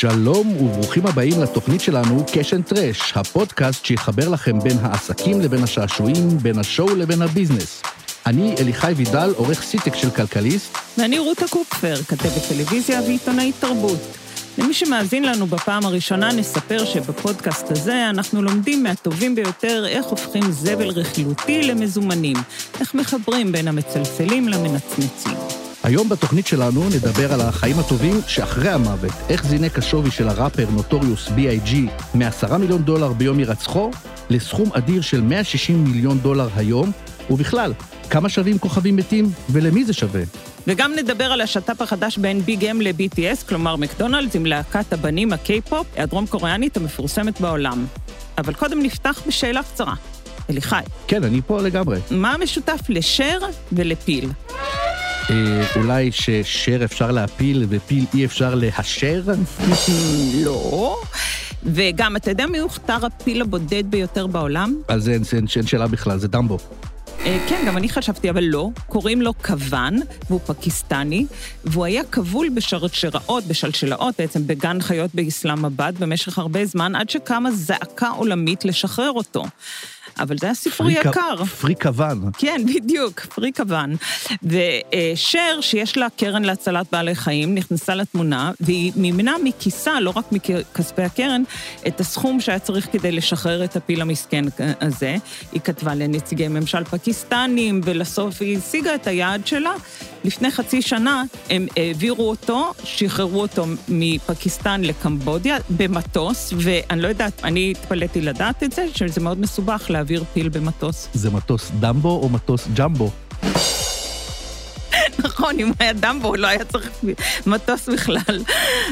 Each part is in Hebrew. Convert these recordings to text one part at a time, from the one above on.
שלום וברוכים הבאים לתוכנית שלנו Cash and Trash, הפודקאסט שיחבר לכם בין העסקים לבין השעשועים, בין ה show לבין ה business. אני אליחי וידל, עורך סיטק של כלכליסט. ואני רותה קופפר, כתבת טלוויזיה ועיתונאית תרבות. למי שמאזין לנו בפעם הראשונה, נספר שבפודקאסט הזה אנחנו לומדים מהטובים ביותר איך הופכים זבל רכילותי למזומנים, איך מחברים בין המצלצלים למנצנצים. היום בתוכנית שלנו נדבר על החיים הטובים שאחרי המוות, איך זינק השווי של הראפר נוטוריוס B.I.G. מ-10 מיליון דולר ביום הירצחו לסכום אדיר של 160 מיליון דולר היום, ובכלל, כמה שווים כוכבים מתים ולמי זה שווה. וגם נדבר על השת"פ החדש בין ביג M ל-BTS, כלומר מקדונלדס, עם להקת הבנים הקיי-פופ, הדרום-קוריאנית המפורסמת בעולם. אבל קודם נפתח בשאלה קצרה. אליחי. כן, אני פה לגמרי. מה המשותף לשר ולפיל? אה, אולי ששר אפשר להפיל ופיל אי אפשר להשר? לא. וגם, אתה יודע מי הוכתר הפיל הבודד ביותר בעולם? על זה אין, אין, אין שאלה בכלל, זה דמבו. אה, כן, גם אני חשבתי, אבל לא. קוראים לו כוון, והוא פקיסטני, והוא היה כבול בשרשראות, בשלשלאות, בעצם בגן חיות באסלאמבאד במשך הרבה זמן, עד שקמה זעקה עולמית לשחרר אותו. אבל זה היה סיפור פרי יקר. פרי כוון. כן, בדיוק, פרי כוון. ושר, שיש לה קרן להצלת בעלי חיים, נכנסה לתמונה, והיא מימנה מכיסה, לא רק מכספי הקרן, את הסכום שהיה צריך כדי לשחרר את הפיל המסכן הזה. היא כתבה לנציגי ממשל פקיסטנים, ולסוף היא השיגה את היעד שלה. לפני חצי שנה הם העבירו אותו, שחררו אותו מפקיסטן לקמבודיה במטוס, ואני לא יודעת, אני התפלאתי לדעת את זה, שזה מאוד מסובך להעביר פיל במטוס. זה מטוס דמבו או מטוס ג'מבו? נכון, אם היה דמבו, לא היה צריך מטוס בכלל.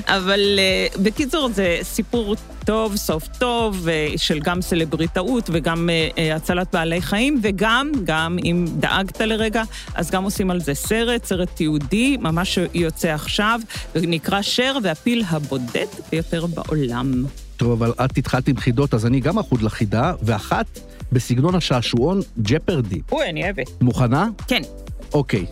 אבל uh, בקיצור, זה סיפור טוב, סוף טוב, uh, של גם סלבריטאות וגם uh, הצלת בעלי חיים, וגם, גם אם דאגת לרגע, אז גם עושים על זה סרט, סרט תיעודי, ממש יוצא עכשיו, ונקרא שר והפיל הבודד ביותר בעולם. טוב, אבל את התחלת עם חידות, אז אני גם אחוד לחידה, ואחת בסגנון השעשועון ג'פרדי. אוי, אני אוהבת. מוכנה? כן. אוקיי.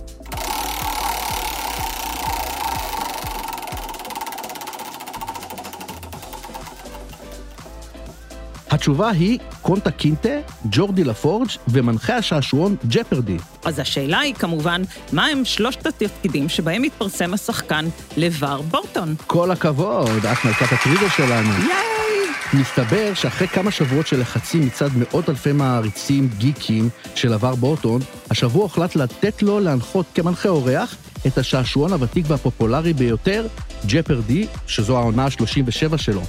התשובה היא קונטה קינטה, ג'ורדי לפורג' ומנחה השעשועון ג'פרדי. אז השאלה היא כמובן, מה הם שלושת התפקידים שבהם מתפרסם השחקן לבר בורטון? כל הכבוד, את מלכת הטריגר שלנו. ייי! מסתבר שאחרי כמה שבועות של לחצים מצד מאות אלפי מעריצים גיקים של עבר בורטון, השבוע הוחלט לתת לו להנחות כמנחה אורח את השעשועון הוותיק והפופולרי ביותר, ג'פרדי, שזו העונה ה-37 שלו.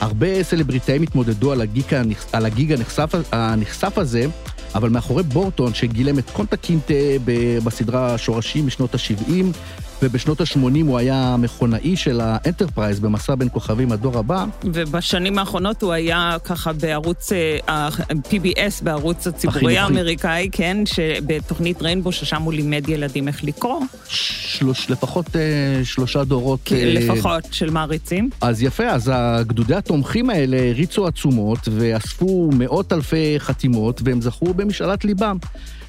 הרבה סלבריטאים התמודדו על הגיג, הנכ... על הגיג הנחשף, הנחשף הזה, אבל מאחורי בורטון, שגילם את קונטה קינטה בסדרה שורשים משנות ה-70, ובשנות ה-80 הוא היה מכונאי של האנטרפרייז במסע בין כוכבים הדור הבא. ובשנים האחרונות הוא היה ככה בערוץ ה-PBS, בערוץ הציבורי האמריקאי, כן, בתוכנית ריינבו, ששם הוא לימד ילדים איך לקרוא. שלוש, לפחות אה, שלושה דורות. כן, אה, לפחות, של מעריצים. אז יפה, אז הגדודי התומכים האלה הריצו עצומות ואספו מאות אלפי חתימות, והם זכו במשאלת ליבם.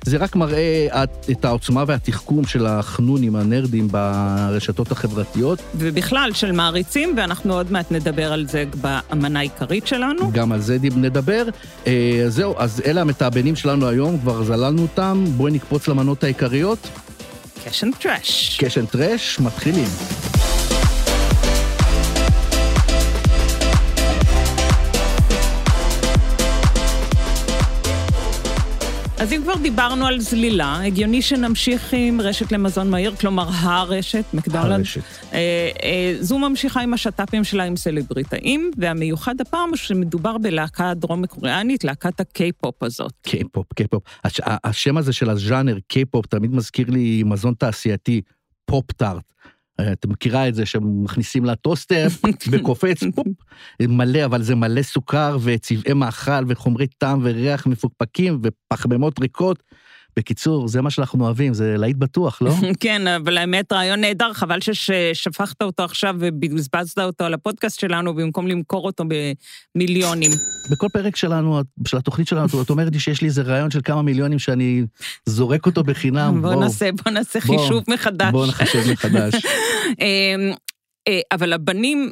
זה רק מראה את העוצמה והתחכום של החנונים, הנרדים, ברשתות החברתיות. ובכלל, של מעריצים, ואנחנו עוד מעט נדבר על זה במנה העיקרית שלנו. גם על זה נדבר. אה, זהו, אז אלה המתאבנים שלנו היום, כבר זללנו אותם. בואי נקפוץ למנות העיקריות. Cash and Trash. Cash and Trash, מתחילים. אז אם כבר דיברנו על זלילה, הגיוני שנמשיך עם רשת למזון מהיר, כלומר הרשת, מקדונלד. הרשת. אה, אה, זו ממשיכה עם השת"פים שלה עם סלבריטאים, והמיוחד הפעם שמדובר בלהקה דרום-קוריאנית, להקת הקיי-פופ הזאת. K-pop, K-pop. הש, השם הזה של הז'אנר, קיי-פופ, תמיד מזכיר לי מזון תעשייתי, Pop-Tart. את מכירה את זה שמכניסים לה טוסטר וקופץ, פופ, מלא, אבל זה מלא סוכר וצבעי מאכל וחומרי טעם וריח מפוקפקים ופחמימות ריקות. בקיצור, זה מה שאנחנו אוהבים, זה להיט בטוח, לא? כן, אבל האמת, רעיון נהדר, חבל ששפכת אותו עכשיו ובזבזת אותו על הפודקאסט שלנו, במקום למכור אותו במיליונים. בכל פרק שלנו, של התוכנית שלנו, את אומרת לי שיש לי איזה רעיון של כמה מיליונים שאני זורק אותו בחינם. בוא נעשה, בוא נעשה חישוב מחדש. בוא נחשב מחדש. אבל הבנים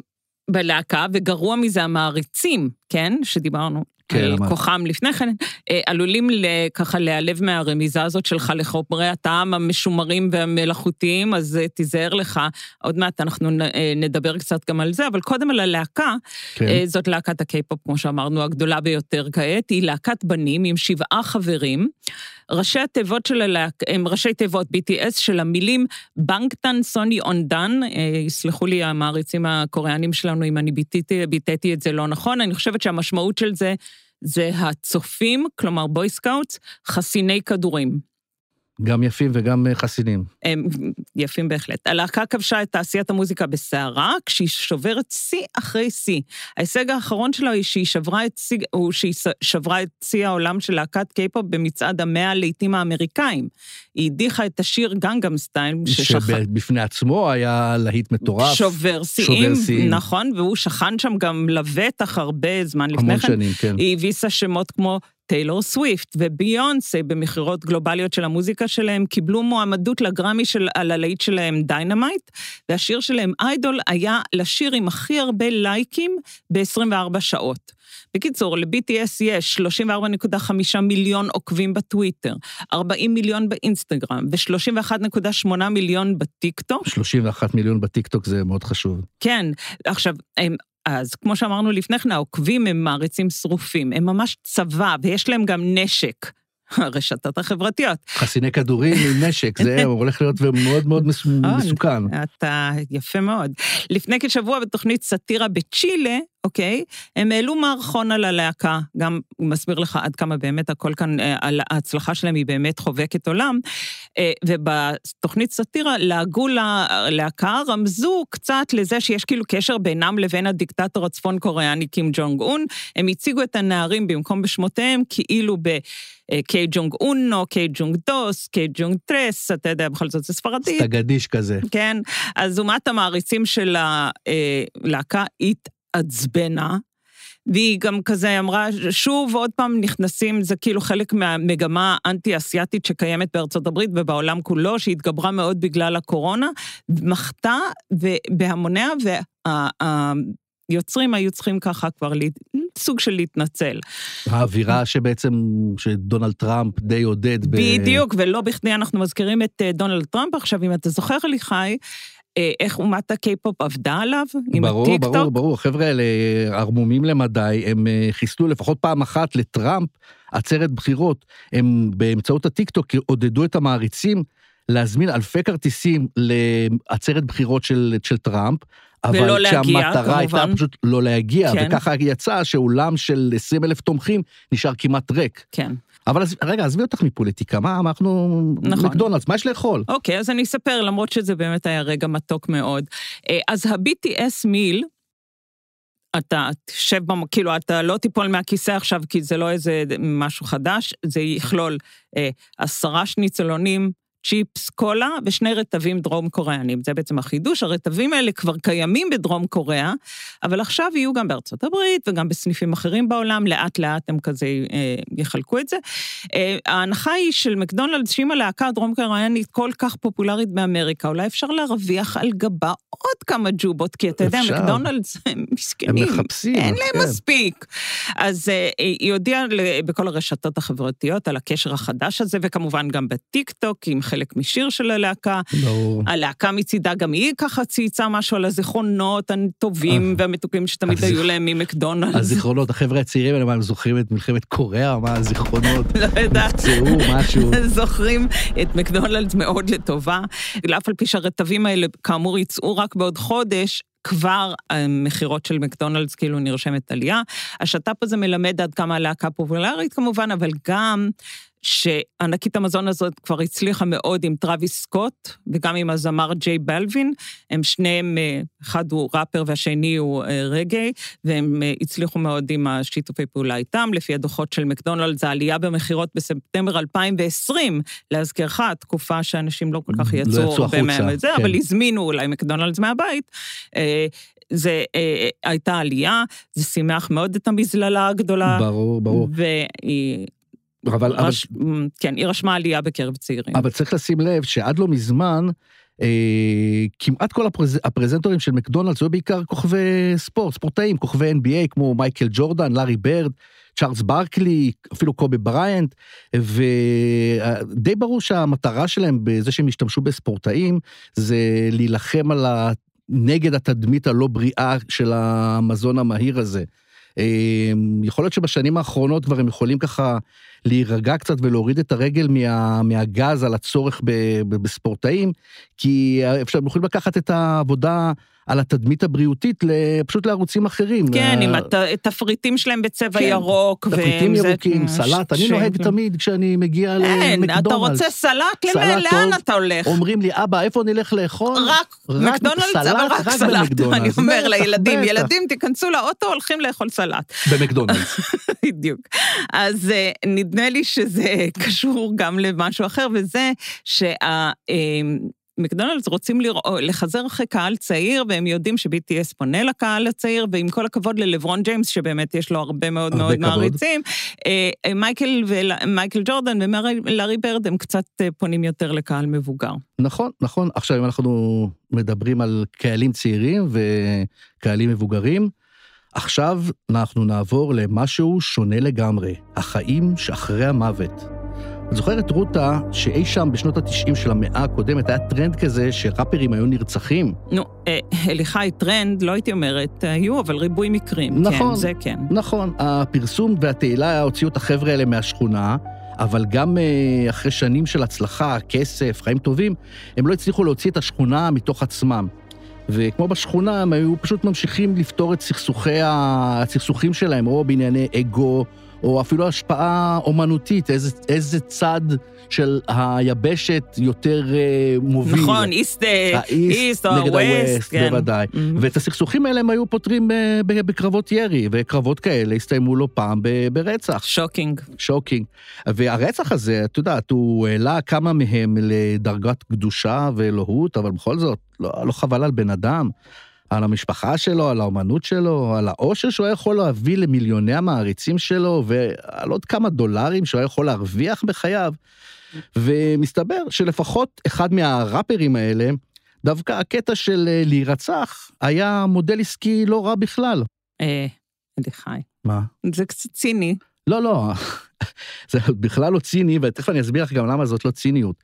בלהקה, וגרוע מזה המעריצים, כן? שדיברנו כן, על אמרת. כוחם לפני כן, אה, עלולים ככה להיעלב מהרמיזה הזאת שלך לחומרי הטעם המשומרים והמלאכותיים, אז אה, תיזהר לך. עוד מעט אנחנו אה, נדבר קצת גם על זה, אבל קודם על הלהקה. כן. אה, זאת להקת הקיי-פופ, כמו שאמרנו, הגדולה ביותר כעת. היא להקת בנים עם שבעה חברים. ראשי התיבות של הלהקה, הם ראשי תיבות BTS של המילים בנקטן סוני אונדן, אה, יסלחו לי המעריצים הקוריאנים שלנו אם אני ביטאתי את זה לא נכון, אני חושבת שהמשמעות של זה זה הצופים, כלומר boy scouts, חסיני כדורים. גם יפים וגם אה, חסינים. הם יפים בהחלט. הלהקה כבשה את תעשיית המוזיקה בסערה, כשהיא שוברת שיא אחרי שיא. ההישג האחרון שלה היא שהיא שברה את שיא, הוא שהיא שברה את שיא העולם של להקת קיי-פופ במצעד המאה הלהיטים האמריקאים. היא הדיחה את השיר גנגאם סטייל, ששכח... שבפני עצמו היה להיט מטורף. שובר שיאים. נכון, והוא שכן שם גם לבטח הרבה זמן לפני המון כן. שנים, כן. היא הביסה שמות כמו טיילור סוויפט וביונסה במכירות גלובליות של המוזיקה שלהם, קיבלו מועמדות לגרמי של, על הלהיט שלהם Dynamite, והשיר שלהם Idol היה לשיר עם הכי הרבה לייקים ב-24 שעות. בקיצור, ל-BTS יש 34.5 מיליון עוקבים בטוויטר, 40 מיליון באינסטגרם ו-31.8 מיליון בטיקטוק. 31 מיליון בטיקטוק זה מאוד חשוב. כן, עכשיו, הם, אז כמו שאמרנו לפני כן, העוקבים הם מעריצים שרופים, הם ממש צבא, ויש להם גם נשק. הרשתות החברתיות. חסיני כדורים עם נשק, זה הולך להיות מאוד מאוד מס- מסוכן. אתה יפה מאוד. לפני כשבוע בתוכנית סאטירה בצ'ילה, אוקיי, הם העלו מערכון על הלהקה, גם הוא מסביר לך עד כמה באמת הכל כאן, אה, ההצלחה שלהם היא באמת חובקת עולם, אה, ובתוכנית סאטירה לעגו ללהקה, רמזו קצת לזה שיש כאילו קשר בינם לבין הדיקטטור הצפון קוריאני קים ג'ונג און, הם הציגו את הנערים במקום בשמותיהם, כאילו ב... אה, קיי ג'ונג אונו, קיי ג'ונג דוס, קיי ג'ונג טרס, אתה יודע, בכל זאת זה ספרדית. סטגדיש כזה. כן, אז אומת המעריצים של הלהקה התעצבנה, והיא גם כזה אמרה, שוב, עוד פעם נכנסים, זה כאילו חלק מהמגמה האנטי-אסייתית שקיימת בארצות הברית ובעולם כולו, שהתגברה מאוד בגלל הקורונה, מחתה בהמוניה, והיוצרים היו צריכים ככה כבר סוג של להתנצל. האווירה שבעצם, שדונלד טראמפ די עודד. ב- בדיוק, ולא בכדי אנחנו מזכירים את אה, דונלד טראמפ עכשיו, אם אתה זוכר, אליחי, אה, איך אומת הקיי-פופ עבדה עליו, עם ברור, הטיקטוק. ברור, ברור. החבר'ה האלה ערמומים למדי, הם אה, חיסלו לפחות פעם אחת לטראמפ עצרת בחירות. הם באמצעות הטיקטוק עודדו את המעריצים להזמין אלפי כרטיסים לעצרת בחירות של, של טראמפ. ולא אבל להגיע, כשהמטרה הייתה. פשוט לא להגיע, כן. וככה יצא שאולם של 20 אלף תומכים נשאר כמעט ריק. כן. אבל רגע, עזבי אותך מפוליטיקה, מה, מה אנחנו... נכון. מקדונלדס, מה יש לאכול? אוקיי, אז אני אספר, למרות שזה באמת היה רגע מתוק מאוד. אה, אז ה-BTS מיל, אתה תשב, במ- כאילו, אתה לא תיפול מהכיסא עכשיו, כי זה לא איזה משהו חדש, זה יכלול אה, עשרה שניצלונים, צ'יפס, קולה ושני רטבים דרום קוריאנים. זה בעצם החידוש. הרטבים האלה כבר קיימים בדרום קוריאה, אבל עכשיו יהיו גם בארצות הברית וגם בסניפים אחרים בעולם, לאט לאט הם כזה אה, יחלקו את זה. אה, ההנחה היא של מקדונלדס, שאם הלהקה הדרום קוריאנית כל כך פופולרית באמריקה, אולי אפשר להרוויח על גבה עוד כמה ג'ובות, כי אתה יודע. מקדונלדס הם הם מסכנים. מחפשים. אין להם כן. מספיק. אז אה, היא הודיעה בכל הרשתות החברתיות על הקשר החדש הזה, וכמובן גם בטיקטוק, עם חלק משיר של הלהקה. ברור. הלהקה מצידה, גם היא ככה צייצה משהו על הזיכרונות הטובים והמתוקים שתמיד היו להם ממקדונלדס. הזיכרונות, החבר'ה הצעירים האלה, מה, הם זוכרים את מלחמת קוריאה? מה הזיכרונות? לא יודעת. נפצעו, משהו. זוכרים את מקדונלדס מאוד לטובה. אף על פי שהרטבים האלה, כאמור, יצאו רק בעוד חודש, כבר המכירות של מקדונלדס כאילו נרשמת עלייה. השת"פ הזה מלמד עד כמה הלהקה פופולרית כמובן, אבל גם שענקית המזון הזאת כבר הצליחה מאוד עם טראביס סקוט, וגם עם הזמר ג'יי בלווין. הם שניהם, אה, אחד הוא ראפר והשני הוא אה, רגעי, והם אה, הצליחו מאוד עם השיתופי פעולה איתם. לפי הדוחות של מקדונלדס, העלייה במכירות בספטמבר 2020, להזכירך, תקופה שאנשים לא כל כך לא יצאו יצאו הרבה מהם את זה, כן. אבל הזמינו אולי מקדונלדס מהבית. זה אה, הייתה עלייה, זה שימח מאוד את המזללה הגדולה. ברור, ברור. והיא... אבל, אבל, רש... כן, היא רשמה עלייה בקרב צעירים. אבל צריך לשים לב שעד לא מזמן, אה, כמעט כל הפרז... הפרזנטורים של מקדונלדס היו בעיקר כוכבי ספורט, ספורטאים, כוכבי NBA כמו מייקל ג'ורדן, לארי ברד, צ'ארלס ברקלי, אפילו קובי בריינט, ודי ברור שהמטרה שלהם בזה שהם השתמשו בספורטאים, זה להילחם על ה... נגד התדמית הלא בריאה של המזון המהיר הזה. אמ, יכול להיות שבשנים האחרונות כבר הם יכולים ככה להירגע קצת ולהוריד את הרגל מה, מהגז על הצורך ב, ב, בספורטאים, כי אפשר, הם יכולים לקחת את העבודה על התדמית הבריאותית פשוט לערוצים אחרים. כן, עם התפריטים שלהם בצבע כן, ירוק. תפריטים ירוקים, סלט, אני נוהג תמיד כשאני מגיע למקדונלדס. אין, אתה רוצה סלט? לאן אתה הולך? אומרים לי, אבא, איפה נלך לאכול? רק מקדונלדס, אבל רק סלט. אני אומר לילדים, ילדים, תיכנסו לאוטו, הולכים לאכול סלט. במקדונלדס. בדיוק. אז אה, נדמה לי שזה קשור גם למשהו אחר, וזה שה... אה, מקדונלדס רוצים לרא... לחזר אחרי קהל צעיר, והם יודעים ש-BTS פונה לקהל הצעיר, ועם כל הכבוד ללברון ג'יימס, שבאמת יש לו הרבה מאוד הרבה מאוד כבוד. מעריצים, אה, מייקל, ומייקל ג'ורדן ולארי ברד הם קצת אה, פונים יותר לקהל מבוגר. נכון, נכון. עכשיו, אם אנחנו מדברים על קהלים צעירים וקהלים מבוגרים, עכשיו אנחנו נעבור למשהו שונה לגמרי, החיים שאחרי המוות. את זוכרת, רותה, שאי שם בשנות ה-90 של המאה הקודמת היה טרנד כזה שראפרים היו נרצחים? נו, אה, אליחי, טרנד, לא הייתי אומרת, היו, אבל ריבוי מקרים. כן, נכון, כן, זה כן. נכון, הפרסום והתהילה הוציאו את החבר'ה האלה מהשכונה, אבל גם אה, אחרי שנים של הצלחה, כסף, חיים טובים, הם לא הצליחו להוציא את השכונה מתוך עצמם. וכמו בשכונה, הם היו פשוט ממשיכים לפתור את סכסוכי הסכסוכים שלהם, או בענייני אגו, או אפילו השפעה אומנותית, איזה, איזה צד של היבשת יותר uh, מוביל. נכון, איסט, איסט או הווסט, כן. בוודאי. Mm-hmm. ואת הסכסוכים האלה הם היו פותרים uh, בקרבות ירי, וקרבות כאלה הסתיימו לא פעם ברצח. Shocking. Shocking. והרצח הזה, את יודעת, הוא העלה כמה מהם לדרגת קדושה ואלוהות, אבל בכל זאת, לא, לא חבל על בן אדם. על המשפחה שלו, על האומנות שלו, על העושר שהוא היה יכול להביא למיליוני המעריצים שלו, ועל עוד כמה דולרים שהוא היה יכול להרוויח בחייו. ומסתבר שלפחות אחד מהראפרים האלה, דווקא הקטע של אה, להירצח היה מודל עסקי לא רע בכלל. אה, אליחי. מה? זה קצת ציני. לא, לא, זה בכלל לא ציני, ותכף אני אסביר לך גם למה זאת לא ציניות.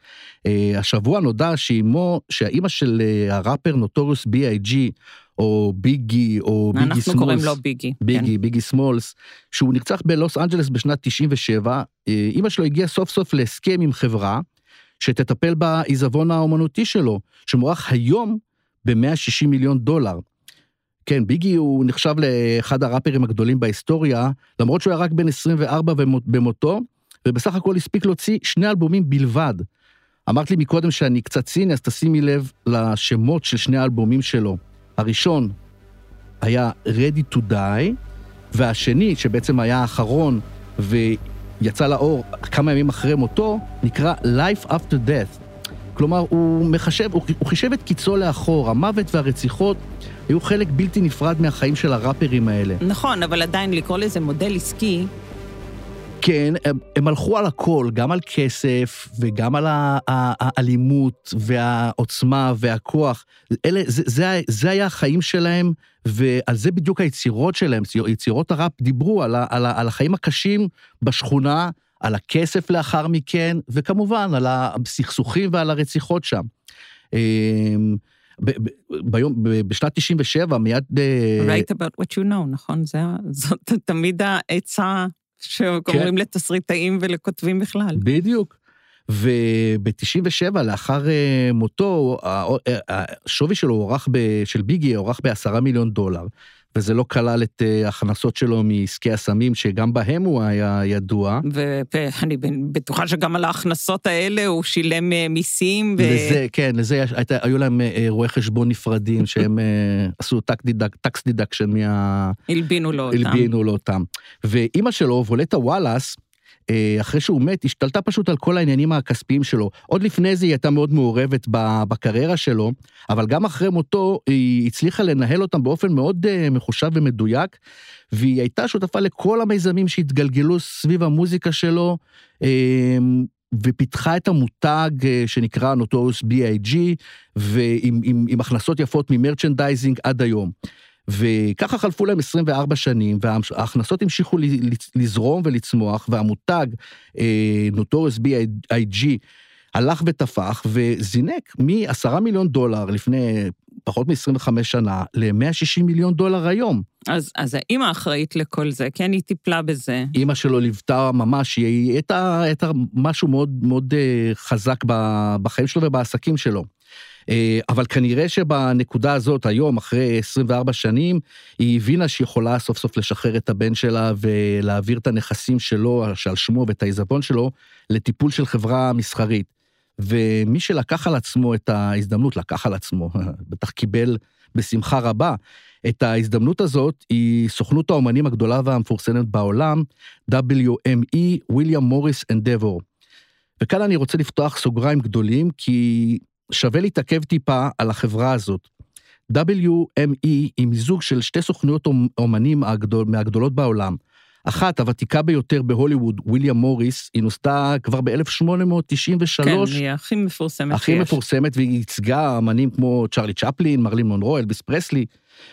Uh, השבוע נודע שאימו, שהאימא של uh, הראפר נוטוריוס B.I.G, או ביגי, או ביגי סמולס. אנחנו קוראים לו ביגי. ביגי, כן. ביגי סמולס, שהוא נרצח בלוס אנג'לס בשנת 97, אה, אימא שלו הגיעה סוף סוף להסכם עם חברה, שתטפל בעיזבון האומנותי שלו, שמוערך היום ב-160 מיליון דולר. כן, ביגי הוא נחשב לאחד הראפרים הגדולים בהיסטוריה, למרות שהוא היה רק בן 24 במותו, ובסך הכל הספיק להוציא שני אלבומים בלבד. אמרת לי מקודם שאני קצת ציני, אז תשימי לב לשמות של שני האלבומים שלו. הראשון היה Ready to Die, והשני, שבעצם היה האחרון ויצא לאור כמה ימים אחרי מותו, נקרא Life After Death. כלומר, הוא מחשב, הוא, חישב את קיצו לאחור, המוות והרציחות היו חלק בלתי נפרד מהחיים של הראפרים האלה. נכון, אבל עדיין לקרוא לזה מודל עסקי... כן, הם, הם הלכו על הכל, גם על כסף וגם על האלימות והעוצמה והכוח. אלה, זה, זה, זה היה החיים שלהם, ועל זה בדיוק היצירות שלהם. יצירות הראפ דיברו על, על, על החיים הקשים בשכונה, על הכסף לאחר מכן, וכמובן על הסכסוכים ועל הרציחות שם. אמ, ביום, בשנת 97, מיד... אה, Write about what you know, נכון? זה, זאת תמיד העצה שקוראים כן. לתסריטאים ולכותבים בכלל. בדיוק. וב-97, לאחר אה, מותו, השווי שלו הוערך, של ביגי הוערך בעשרה מיליון דולר. וזה לא כלל את אה, ההכנסות שלו מעסקי הסמים, שגם בהם הוא היה ידוע. ואני בטוחה שגם על ההכנסות האלה הוא שילם אה, מיסים. ו... לזה, כן, לזה היית, היו להם אה, רואי חשבון נפרדים, שהם עשו טקס deduction מה... הלבינו לו אותם. הלבינו לו אותם. ואימא שלו, וולטה וואלאס, אחרי שהוא מת, השתלטה פשוט על כל העניינים הכספיים שלו. עוד לפני זה היא הייתה מאוד מעורבת בקריירה שלו, אבל גם אחרי מותו היא הצליחה לנהל אותם באופן מאוד אה, מחושב ומדויק, והיא הייתה שותפה לכל המיזמים שהתגלגלו סביב המוזיקה שלו. אה, ופיתחה את המותג אה, שנקרא נוטוריוס B.I.G, ועם עם, עם הכנסות יפות מ merchandising עד היום. וככה חלפו להם 24 שנים, וההכנסות המשיכו לזרום ולצמוח, והמותג נוטוריוס B.I.G הלך ותפח וזינק מ-10 מיליון דולר לפני פחות מ-25 שנה ל-160 מיליון דולר היום. אז, אז האימא אחראית לכל זה, כן, היא טיפלה בזה. אימא שלו ליוותה ממש, היא הייתה, הייתה משהו מאוד מאוד אה, חזק בחיים שלו ובעסקים שלו. אה, אבל כנראה שבנקודה הזאת, היום, אחרי 24 שנים, היא הבינה שהיא יכולה סוף סוף לשחרר את הבן שלה ולהעביר את הנכסים שלו, שעל שמו ואת העיזבון שלו, לטיפול של חברה מסחרית. ומי שלקח על עצמו את ההזדמנות, לקח על עצמו, בטח קיבל בשמחה רבה, את ההזדמנות הזאת היא סוכנות האומנים הגדולה והמפורסמת בעולם, WME, ויליאם מוריס אנדבור. וכאן אני רוצה לפתוח סוגריים גדולים, כי שווה להתעכב טיפה על החברה הזאת. WME היא מיזוג של שתי סוכנויות אומנים הגדול, מהגדולות בעולם, אחת, הוותיקה ביותר בהוליווד, ויליאם מוריס, היא נוסדה כבר ב-1893. כן, היא הכי מפורסמת הכי שיש. מפורסמת, והיא ייצגה אמנים כמו צ'רלי צ'פלין, מרלין מונרו, אלביס פרסלי.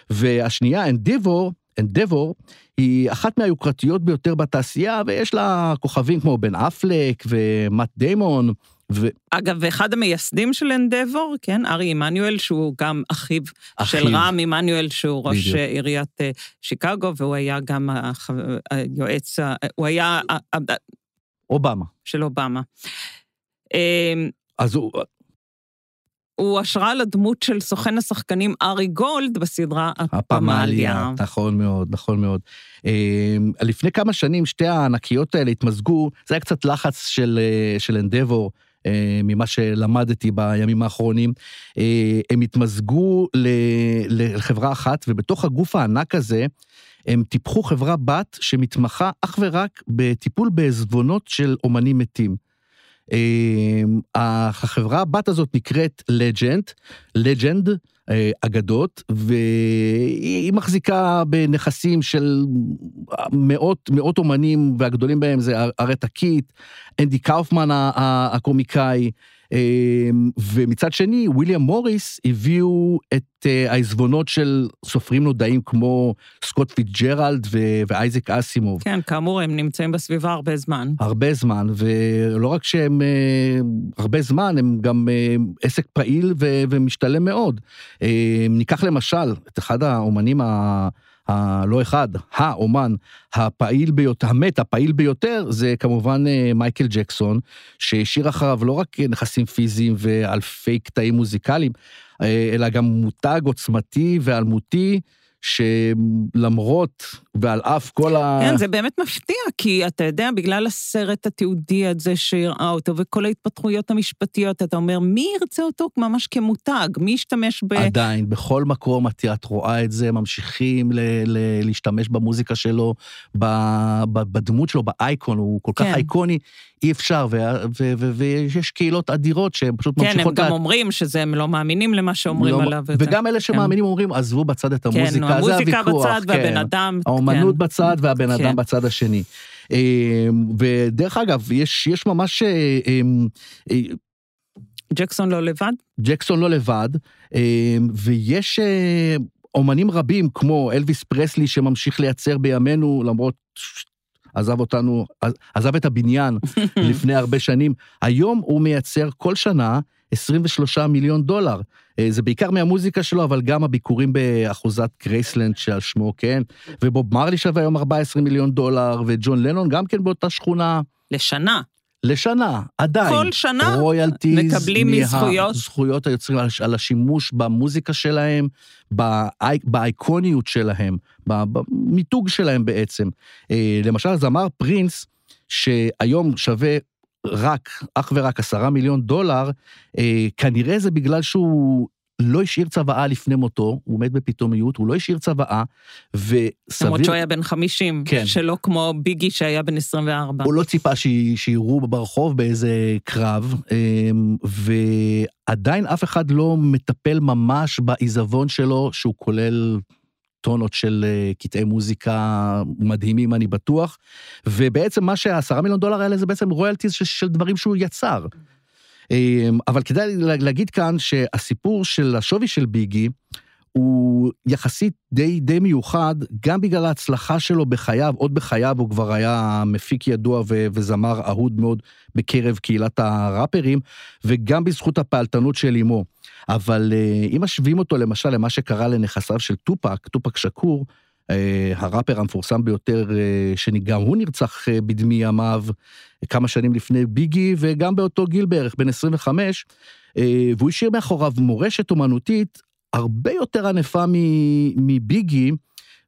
והשנייה, אנדיבור, אנדבור, היא אחת מהיוקרתיות ביותר בתעשייה, ויש לה כוכבים כמו בן אפלק ומט דיימון, ו... אגב, ואחד המייסדים של אנדבור, כן, ארי עמנואל, שהוא גם אחיו, אחיו. של רם עמנואל, שהוא ראש בדיוק. עיריית אה, שיקגו, והוא היה גם היועץ, הוא היה... אובמה. של אובמה. אז הוא... הוא השראה לדמות של סוכן השחקנים ארי גולד בסדרה הפמליה. נכון מאוד, נכון מאוד. לפני כמה שנים שתי הענקיות האלה התמזגו, זה היה קצת לחץ של, אה, של אנדבור. אה, ממה שלמדתי בימים האחרונים, אה, הם התמזגו לחברה אחת, ובתוך הגוף הענק הזה, הם טיפחו חברה בת שמתמחה אך ורק בטיפול בעזבונות של אומנים מתים. אה, החברה הבת הזאת נקראת Legend, Legend, אגדות, והיא מחזיקה בנכסים של מאות, מאות אומנים, והגדולים בהם זה ארתה קיט, אנדי קאופמן הקומיקאי, אמ, ומצד שני, וויליאם מוריס הביאו את אה, העזבונות של סופרים נודעים כמו סקוט פיטג'רלד ואייזק אסימוב. כן, כאמור, הם נמצאים בסביבה הרבה זמן. הרבה זמן, ולא רק שהם אה, הרבה זמן, הם גם אה, עסק פעיל ומשתלם מאוד. ניקח למשל את אחד האומנים ה... הלא אחד, האומן הפעיל ביותר, המת הפעיל ביותר, זה כמובן אה, מייקל ג'קסון, שהשאיר אחריו לא רק נכסים פיזיים ואלפי קטעים מוזיקליים, אה, אלא גם מותג עוצמתי ואלמותי. שלמרות ועל אף כל ה... כן, זה באמת מפתיע, כי אתה יודע, בגלל הסרט התיעודי הזה שהראה אותו, וכל ההתפתחויות המשפטיות, אתה אומר, מי ירצה אותו ממש כמותג? מי ישתמש ב... עדיין, בכל מקום את, את רואה את זה, ממשיכים ל, ל, להשתמש במוזיקה שלו, ב, ב, בדמות שלו, באייקון, הוא כל כן. כך אייקוני, אי אפשר, ויש קהילות אדירות שהן פשוט כן, ממשיכות... כן, הם גם אומרים שזה, הם לא מאמינים למה שאומרים לא, עליו. וגם אלה שמאמינים אומרים, עזבו בצד את המוזיקה, כן, זה הוויכוח. המוזיקה בצד כן. והבן אדם. האומנות כן. בצד והבן כן. אדם בצד השני. אמ, ודרך אגב, יש, יש ממש... אה, אה, ג'קסון לא לבד? ג'קסון לא לבד, ויש אה, אומנים רבים כמו אלוויס פרסלי שממשיך לייצר בימינו, למרות עזב אותנו, עזב את הבניין לפני הרבה שנים. היום הוא מייצר כל שנה 23 מיליון דולר. אה, זה בעיקר מהמוזיקה שלו, אבל גם הביקורים באחוזת גרייסלנד שעל שמו, כן? ובוב מרלי שווה היום 14 מיליון דולר, וג'ון לנון גם כן באותה שכונה. לשנה. לשנה, עדיין. כל שנה רויאלטיז מקבלים מזכויות. זכויות היוצרים על, על השימוש במוזיקה שלהם, באי, באייקוניות שלהם, במיתוג שלהם בעצם. אה, למשל, זמר פרינס, שהיום שווה רק, אך ורק עשרה מיליון דולר, אה, כנראה זה בגלל שהוא לא השאיר צוואה לפני מותו, הוא מת בפתאומיות, הוא לא השאיר צוואה, וסביר... למרות שהוא היה בן 50, כן. שלא כמו ביגי שהיה בן 24. הוא לא ציפה שיראו ברחוב באיזה קרב, אמ, ועדיין אף אחד לא מטפל ממש בעיזבון שלו, שהוא כולל טונות של אה, קטעי מוזיקה מדהימים, אני בטוח. ובעצם מה שהעשרה מיליון דולר האלה זה בעצם רויאלטיז של, של דברים שהוא יצר. אמ, אבל כדאי להגיד כאן שהסיפור של השווי של ביגי, הוא יחסית די, די מיוחד, גם בגלל ההצלחה שלו בחייו, עוד בחייו הוא כבר היה מפיק ידוע ו- וזמר אהוד מאוד בקרב קהילת הראפרים, וגם בזכות הפעלתנות של אמו. אבל אה, אם משווים אותו למשל למה שקרה לנכסיו של טופק, טופק שקור, אה, הראפר המפורסם ביותר, אה, שגם הוא נרצח בדמי ימיו כמה שנים לפני ביגי, וגם באותו גיל בערך, בן 25, והוא השאיר מאחוריו מורשת אומנותית הרבה יותר ענפה מביגי,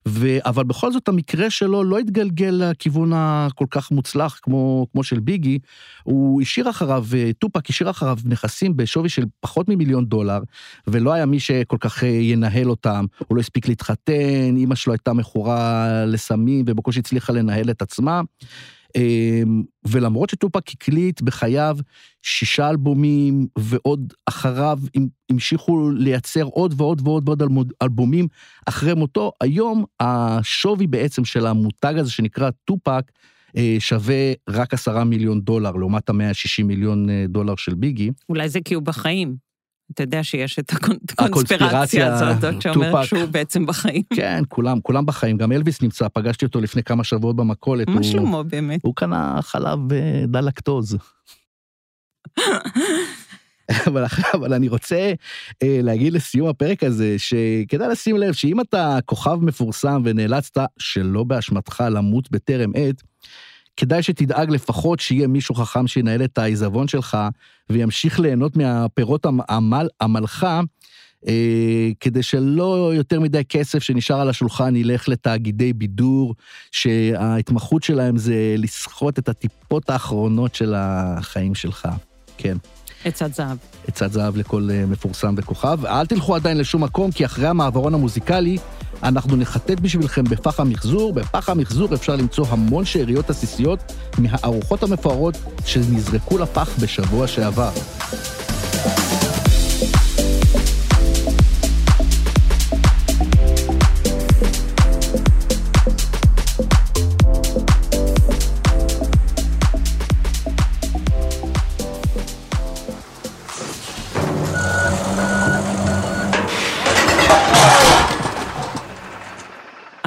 ו... אבל בכל זאת המקרה שלו לא התגלגל לכיוון הכל כך מוצלח כמו, כמו של ביגי. הוא השאיר אחריו, טופק השאיר אחריו נכסים בשווי של פחות ממיליון דולר, ולא היה מי שכל כך ינהל אותם. הוא לא הספיק להתחתן, אימא שלו הייתה מכורה לסמים ובקושי הצליחה לנהל את עצמה. אמ, ולמרות שטופק הקליט בחייו שישה אלבומים, ועוד אחריו המשיכו לייצר עוד ועוד ועוד ועוד אלבומים אחרי מותו, היום השווי בעצם של המותג הזה שנקרא טופק, אה, שווה רק עשרה מיליון דולר, לעומת המאה ה-60 מיליון אה, דולר של ביגי. אולי זה כי הוא בחיים. אתה יודע שיש את הקונספירציה הזאת, שאומרת שהוא בעצם בחיים. כן, כולם, כולם בחיים. גם אלוויס נמצא, פגשתי אותו לפני כמה שבועות במכולת. מה שלמה באמת? הוא קנה חלב אה, דל לקטוז. אבל, אבל אני רוצה אה, להגיד לסיום הפרק הזה, שכדאי לשים לב שאם אתה כוכב מפורסם ונאלצת, שלא באשמתך, למות בטרם עת, כדאי שתדאג לפחות שיהיה מישהו חכם שינהל את העיזבון שלך וימשיך ליהנות מהפירות עמל, עמלך, אה, כדי שלא יותר מדי כסף שנשאר על השולחן ילך לתאגידי בידור, שההתמחות שלהם זה לסחוט את הטיפות האחרונות של החיים שלך. כן. עצת זהב. עצת זהב לכל אה, מפורסם וכוכב. אל תלכו עדיין לשום מקום, כי אחרי המעברון המוזיקלי, אנחנו נחטט בשבילכם בפח המחזור. בפח המחזור אפשר למצוא המון שאריות עסיסיות מהארוחות המפוארות שנזרקו לפח בשבוע שעבר.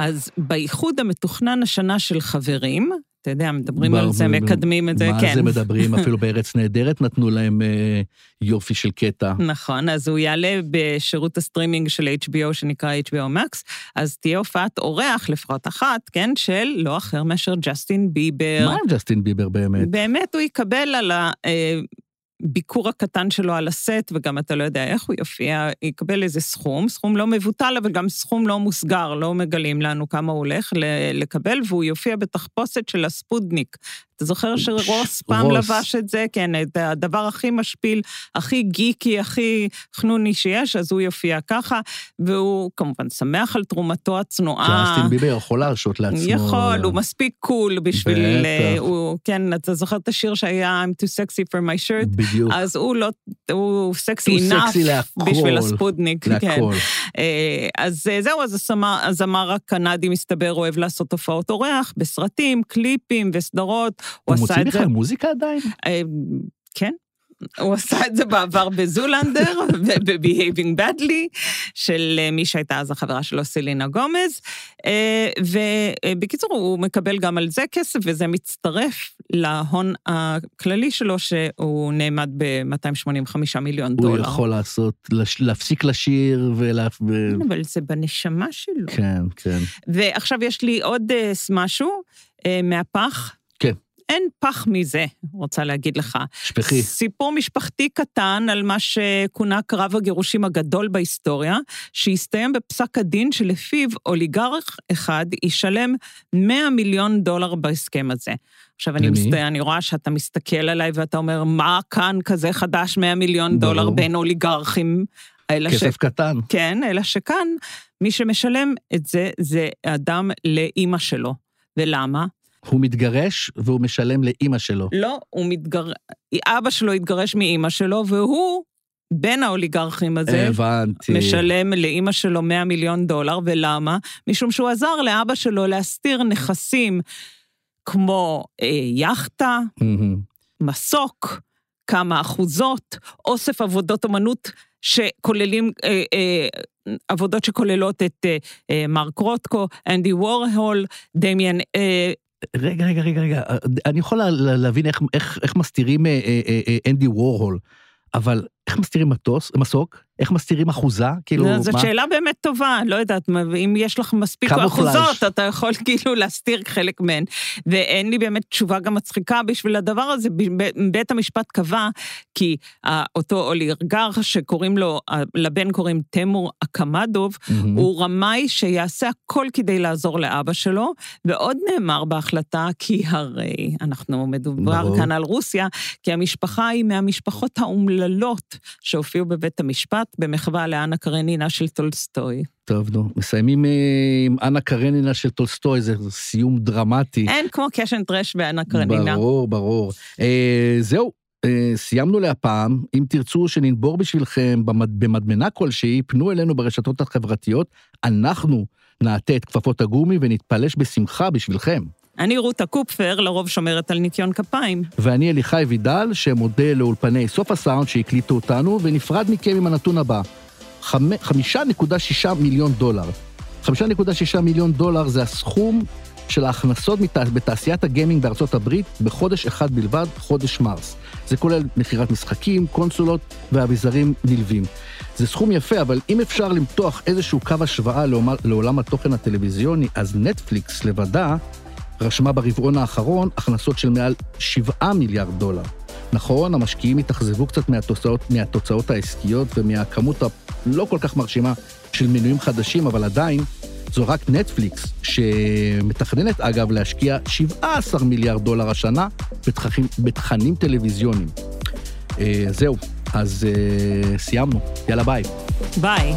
אז באיחוד המתוכנן השנה של חברים, אתה יודע, מדברים על זה, מקדמים את זה, כן. מה זה מדברים? אפילו בארץ נהדרת נתנו להם אה, יופי של קטע. נכון, אז הוא יעלה בשירות הסטרימינג של HBO שנקרא HBO Max, אז תהיה הופעת אורח, לפחות אחת, כן, של לא אחר מאשר ג'סטין ביבר. מה עם ג'סטין ביבר באמת? באמת הוא יקבל על ה... אה, הביקור הקטן שלו על הסט, וגם אתה לא יודע איך הוא יופיע, יקבל איזה סכום, סכום לא מבוטל, אבל גם סכום לא מוסגר, לא מגלים לנו כמה הוא הולך לקבל, והוא יופיע בתחפושת של הספודניק, אתה זוכר שרוס פעם לבש את זה? כן, את הדבר הכי משפיל, הכי גיקי, הכי חנוני שיש, אז הוא יופיע ככה, והוא כמובן שמח על תרומתו הצנועה. ג'סטין ביבר יכול להרשות לעצמו. יכול, הוא מספיק קול בשביל... בטח. הוא, כן, אתה זוכר את השיר שהיה I'm too sexy for my shirt? בדיוק. אז הוא לא, הוא סקסי enough בשביל הספודניק. להכל. כן. אה, אז אה, זהו, אז הזמר הקנדי מסתבר אוהב לעשות הופעות אורח בסרטים, קליפים וסדרות. הוא, הוא מוציא בכלל מוזיקה עדיין? אה, כן. הוא עשה את זה בעבר בזולנדר וב-Behaving Badly, של אה, מי שהייתה אז החברה שלו, סלינה גומז. אה, ובקיצור, הוא מקבל גם על זה כסף, וזה מצטרף להון הכללי שלו, שהוא נעמד ב-285 מיליון הוא דולר. הוא יכול לעשות, להפסיק לשיר ולה... כן, אבל זה בנשמה שלו. כן, כן. ועכשיו יש לי עוד משהו מהפח. כן. אין פח מזה, רוצה להגיד לך. שפכי. סיפור משפחתי קטן על מה שכונה קרב הגירושים הגדול בהיסטוריה, שהסתיים בפסק הדין שלפיו אוליגרך אחד ישלם 100 מיליון דולר בהסכם הזה. עכשיו, אני, מסת... אני רואה שאתה מסתכל עליי ואתה אומר, מה כאן כזה חדש 100 מיליון ברור. דולר בין אוליגרכים? כסף ש... קטן. כן, אלא שכאן, מי שמשלם את זה, זה אדם לאימא שלו. ולמה? הוא מתגרש והוא משלם לאימא שלו. לא, הוא מתגרש... אבא שלו התגרש מאימא שלו, והוא בן האוליגרכים הזה, הבנתי. משלם לאימא שלו 100 מיליון דולר, ולמה? משום שהוא עזר לאבא שלו להסתיר נכסים כמו אה, יאכטה, מהמם. מסוק, כמה אחוזות, אוסף עבודות אומנות שכוללים, אה, אה, עבודות שכוללות את אה, אה, מרק רוטקו, אנדי וורהול, דמיאן אה, רגע, רגע, רגע, רגע, אני יכול לה- לה- להבין איך, איך, איך מסתירים אה, אה, אה, אה, אנדי וורהול, אבל איך מסתירים מטוס, מסוק? איך מסתירים אחוזה? כאילו, לא, זאת מה? שאלה באמת טובה, לא יודעת, אם יש לך מספיק. אחוזות, אתה יכול כאילו להסתיר חלק מהן. ואין לי באמת תשובה גם מצחיקה בשביל הדבר הזה. בית המשפט קבע כי אה, אותו אוליגרך שקוראים לו, אה, לבן קוראים תמור אקמדוב, מהמם. הוא רמאי שיעשה הכל כדי לעזור לאבא שלו, ועוד נאמר בהחלטה, כי הרי אנחנו מדובר ברור. כאן על רוסיה, כי המשפחה היא מהמשפחות האומללות שהופיעו בבית המשפט במחווה לאנה קרנינה של טולסטוי. טוב, נו, מסיימים אה, עם אנה קרנינה של טולסטוי, זה סיום דרמטי. אין כמו crash and trash באנה קרנינה. ברור, ברור. אה, זהו, אה, סיימנו להפעם. אם תרצו שננבור בשבילכם במד, במדמנה כלשהי, פנו אלינו ברשתות החברתיות, אנחנו נעטה את כפפות הגומי ונתפלש בשמחה בשבילכם. אני רותה קופפר, לרוב שומרת על ניקיון כפיים. ואני אליחי וידל, שמודה לאולפני סוף הסאונד שהקליטו אותנו, ונפרד מכם עם הנתון הבא. חמ- 5.6 מיליון דולר. 5.6 מיליון דולר זה הסכום של ההכנסות מת... בתעשיית הגיימינג בארצות הברית בחודש אחד בלבד, חודש מרס. זה כולל מכירת משחקים, קונסולות ואביזרים נלווים. זה סכום יפה, אבל אם אפשר למתוח איזשהו קו השוואה לעולם, לעולם התוכן הטלוויזיוני, אז נטפליקס לבדה רשמה ברבעון האחרון הכנסות של מעל 7 מיליארד דולר. נכון, המשקיעים התאכזבו קצת מהתוצאות, מהתוצאות העסקיות ומהכמות הלא כל כך מרשימה של מנויים חדשים, אבל עדיין זו רק נטפליקס, שמתכננת אגב להשקיע 17 מיליארד דולר השנה בתככים, בתכנים טלוויזיוניים. אה, זהו, אז אה, סיימנו, יאללה ביי. ביי.